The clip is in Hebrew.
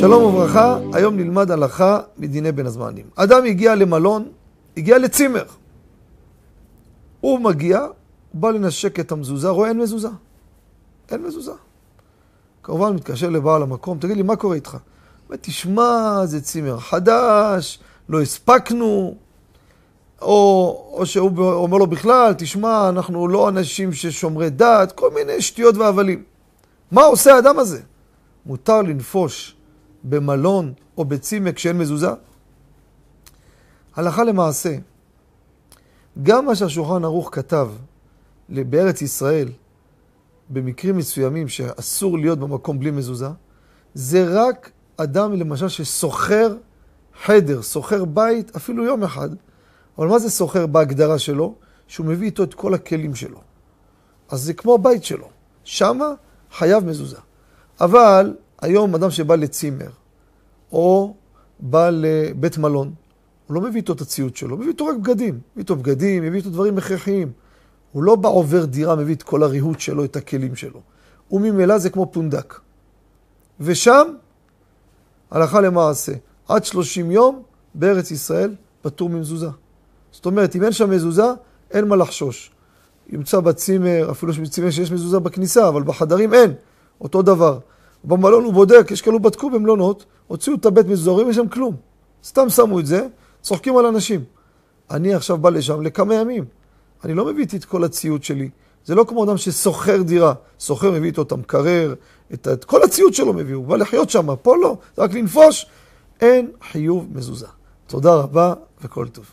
שלום וברכה, היום נלמד הלכה מדיני בין הזמנים. אדם הגיע למלון, הגיע לצימר. הוא מגיע, הוא בא לנשק את המזוזה, רואה אין מזוזה. אין מזוזה. כמובן מתקשר לבעל המקום, תגיד לי, מה קורה איתך? אומר, תשמע, זה צימר חדש, לא הספקנו. או, או שהוא אומר לו בכלל, תשמע, אנחנו לא אנשים ששומרי דת, כל מיני שטויות והבלים. מה עושה האדם הזה? מותר לנפוש במלון או בצימר כשאין מזוזה? הלכה למעשה, גם מה שהשולחן ערוך כתב בארץ ישראל, במקרים מסוימים שאסור להיות במקום בלי מזוזה, זה רק אדם למשל שסוחר חדר, סוחר בית, אפילו יום אחד. אבל מה זה סוחר בהגדרה שלו? שהוא מביא איתו את כל הכלים שלו. אז זה כמו הבית שלו. שמה חייב מזוזה. אבל היום אדם שבא לצימר, או בא לבית מלון, הוא לא מביא איתו את הציוד שלו, הוא מביא איתו רק בגדים. מביא איתו בגדים, מביא איתו דברים הכרחיים. הוא לא בא עובר דירה, מביא את כל הריהוט שלו, את הכלים שלו. וממילא זה כמו פונדק. ושם, הלכה למעשה, עד 30 יום בארץ ישראל פטור ממזוזה. זאת אומרת, אם אין שם מזוזה, אין מה לחשוש. ימצא בצימר, אפילו בצימר שיש מזוזה בכניסה, אבל בחדרים אין. אותו דבר. במלון הוא בודק, יש כאלו בדקו במלונות, הוציאו את הבית מזוזה, רואים שם כלום. סתם שמו את זה, צוחקים על אנשים. אני עכשיו בא לשם לכמה ימים. אני לא מביא איתי את כל הציוד שלי. זה לא כמו אדם ששוכר דירה. שוכר מביא איתו את המקרר, את, את כל הציוד שלו מביא, הוא בא לחיות שם, פה לא, רק לנפוש. אין חיוב מזוזה. תודה רבה וכל טוב.